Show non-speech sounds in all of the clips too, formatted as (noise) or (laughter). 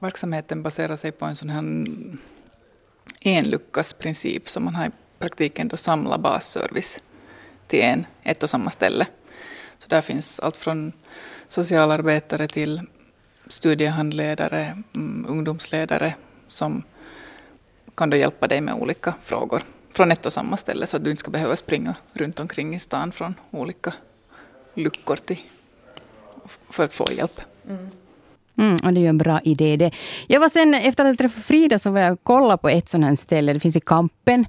verksamheten baserar sig på en sån här enluckas princip, så man har i praktiken då samlat basservice till en, ett och samma ställe. Så där finns allt från socialarbetare till studiehandledare, mm, ungdomsledare som kan då hjälpa dig med olika frågor från ett och samma ställe så att du inte ska behöva springa runt omkring i stan från olika luckor till, för att få hjälp. Mm. Mm, och det är ju en bra idé det. Jag var sen, efter att jag träffade Frida, så var jag och kollade på ett sånt här ställe. Det finns i Kampen.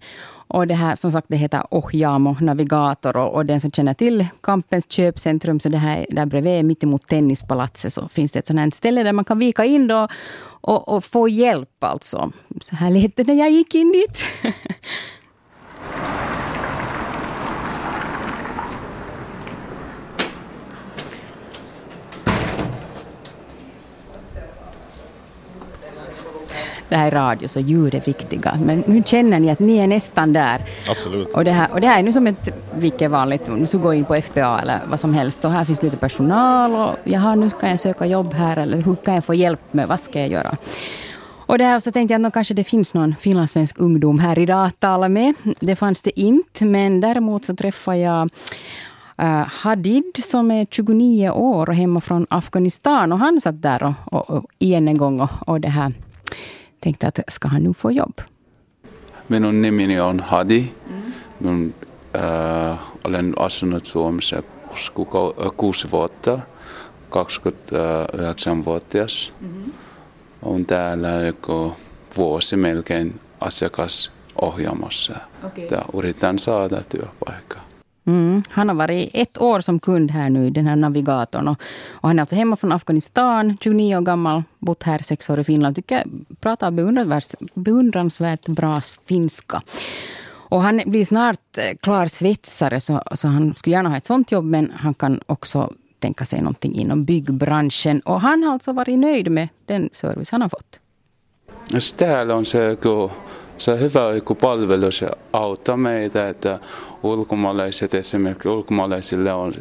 Och det här, som sagt, det heter Ohjamo Navigator. Och, och, den som känner till Kampens köpcentrum, så det här där bredvid, mittemot Tennispalatset, så finns det ett sånt här ställe där man kan vika in då och, och få hjälp alltså. Så här lät det när jag gick in dit. (laughs) det här är radio så ljud är viktiga. Men nu känner ni att ni är nästan där. Absolut. Och det här, och det här är nu som ett vilket vanligt, nu så gå in på FPA eller vad som helst och här finns lite personal och jaha nu ska jag söka jobb här eller hur kan jag få hjälp med, vad ska jag göra? Och där så tänkte jag att kanske det finns någon finlandssvensk ungdom här idag att tala med. Det fanns det inte, men däremot så träffade jag uh, Hadid som är 29 år och hemma från Afghanistan. Och han satt där och, och, och igen en gång och, och det här tänkte att ska han nu få jobb? Minun nimeni on Hadi. Minun, äh, olen asunut Suomessa kuusi vuotta, 29-vuotias. Mm-hmm. Olen täällä joku vuosi melkein asiakasohjaamossa. Okay. Yritän saada työpaikkaa. Mm. Han har varit ett år som kund här nu, den här navigatorn. Och, och han är alltså hemma från Afghanistan, 29 år gammal, bott här sex år i Finland. Tycker pratar beundransvärt, beundransvärt bra finska. Och han blir snart eh, klar svetsare, så, så han skulle gärna ha ett sånt jobb, men han kan också tänka sig någonting inom byggbranschen. Och han har alltså varit nöjd med den service han har fått. Täällä on se, kun se on hyvä joku palvelus ja auttaa meitä, että ulkomaalaiset esimerkiksi ulkomaalaisille on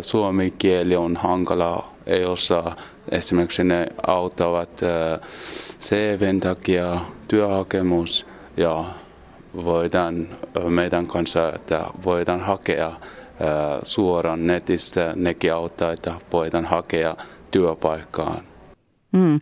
suomi kieli on hankala, ei osaa esimerkiksi ne auttavat CVn takia työhakemus ja voidaan meidän kanssa, että voidaan hakea suoraan netistä, nekin auttaa, että voidaan hakea työpaikkaan. Mm.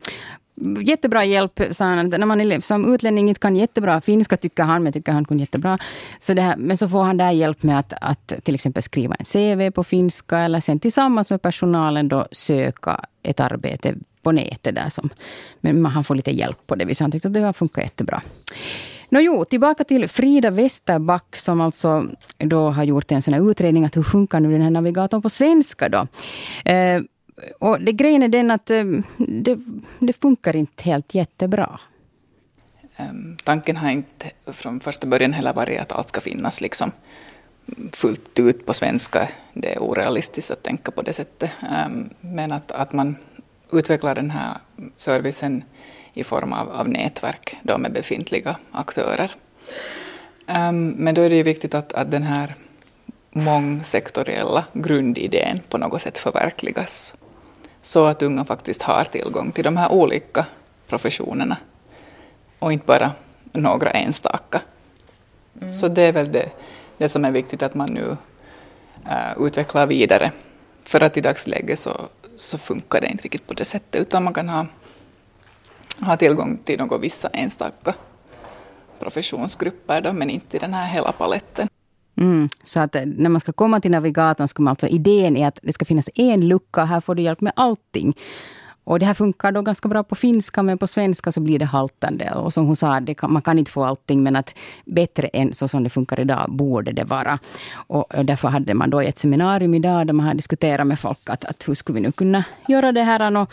Jättebra hjälp, sa han. När man är, som utlänning inte kan jättebra finska, tycker han, men tycker han kunde jättebra. Så det här, men så får han där hjälp med att, att till exempel skriva en CV på finska, eller sen tillsammans med personalen då söka ett arbete på nätet. Där som, men han får lite hjälp på det viset. Han tyckte att det har funkat jättebra. Nå jo, tillbaka till Frida Westerback som alltså då har gjort en sån här utredning att hur funkar nu den här navigatorn på svenska då. Eh, och det, grejen är den att eh, det, det funkar inte helt jättebra. Tanken har inte från första början heller varit att allt ska finnas liksom fullt ut på svenska. Det är orealistiskt att tänka på det sättet. Men att, att man utvecklar den här servicen i form av, av nätverk då med befintliga aktörer. Men då är det ju viktigt att, att den här mångsektoriella grundidén på något sätt förverkligas så att unga faktiskt har tillgång till de här olika professionerna och inte bara några enstaka. Mm. Så det är väl det, det som är viktigt att man nu uh, utvecklar vidare. För att i dagsläget så, så funkar det inte riktigt på det sättet utan man kan ha, ha tillgång till några vissa enstaka professionsgrupper då, men inte i den här hela paletten. Mm, så att eh, när man ska komma till navigatorn, ska man alltså, idén är att det ska finnas en lucka, här får du hjälp med allting. Och det här funkar då ganska bra på finska, men på svenska så blir det haltande. Och som hon sa, kan, man kan inte få allting, men att bättre än så som det funkar idag borde det vara. Och eh, därför hade man då ett seminarium idag, där man har diskuterat med folk att, att hur skulle vi nu kunna göra det här. Och,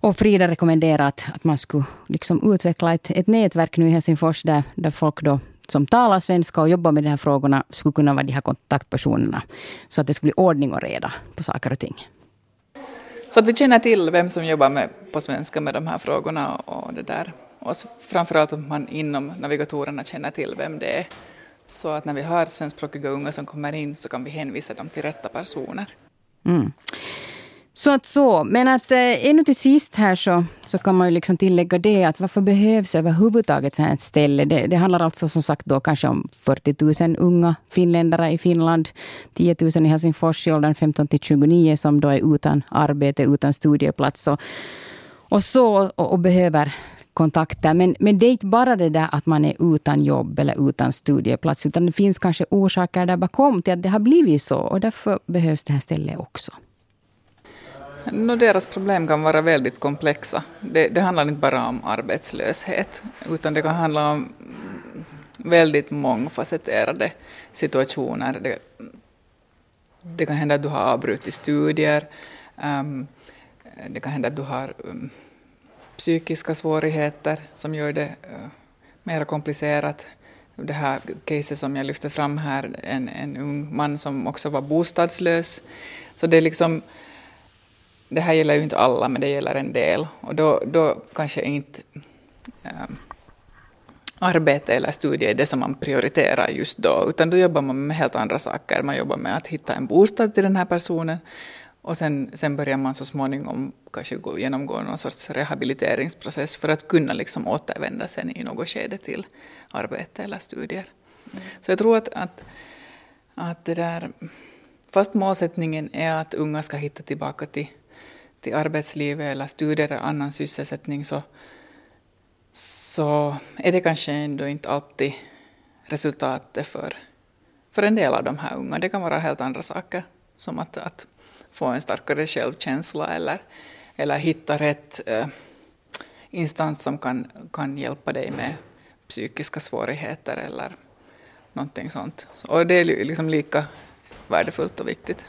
och Frida rekommenderade att, att man skulle liksom utveckla ett, ett nätverk nu i Helsingfors, där, där folk då som talar svenska och jobbar med de här frågorna skulle kunna vara de här kontaktpersonerna. Så att det skulle bli ordning och reda på saker och ting. Så att vi känner till vem som jobbar med, på svenska med de här frågorna och det där. Och framförallt att man inom navigatorerna känner till vem det är. Så att när vi har svenskspråkiga unga som kommer in så kan vi hänvisa dem till rätta personer. Mm. Så att så, men att eh, ännu till sist här så, så kan man ju liksom tillägga det att varför behövs överhuvudtaget så här ett ställe? Det, det handlar alltså som sagt då kanske om 40 000 unga finländare i Finland, 10 000 i Helsingfors i åldern 15 till 29 som då är utan arbete, utan studieplats och, och så och, och behöver kontakter. Men, men det är inte bara det där att man är utan jobb eller utan studieplats, utan det finns kanske orsaker där bakom till att det har blivit så och därför behövs det här stället också. No, deras problem kan vara väldigt komplexa. Det, det, handlar inte bara om arbetslöshet, utan det kan handla om väldigt mångfacetterade situationer. Det, det kan hända att du har avbrutit studier, um, det kan hända att du har um, psykiska svårigheter som gör det eh, uh, mer komplicerat. Det här caset som jag lyfte fram här, en, en ung man som också var bostadslös. Så det är liksom det här gäller ju inte alla, men det gäller en del. Och då, då kanske inte ähm, arbete eller studier är det som man prioriterar just då, utan då jobbar man med helt andra saker. Man jobbar med att hitta en bostad till den här personen och sen, sen börjar man så småningom kanske gå, genomgå någon sorts rehabiliteringsprocess för att kunna liksom återvända sen i något skede till arbete eller studier. Mm. Så jag tror att, att, att det där, fast målsättningen är att unga ska hitta tillbaka till till arbetslivet eller studier eller annan sysselsättning så, så är det kanske ändå inte alltid resultatet för, för en del av de här unga. Det kan vara helt andra saker, som att, att få en starkare självkänsla eller, eller hitta rätt eh, instans som kan, kan hjälpa dig med psykiska svårigheter eller någonting sånt. Och det är liksom lika värdefullt och viktigt.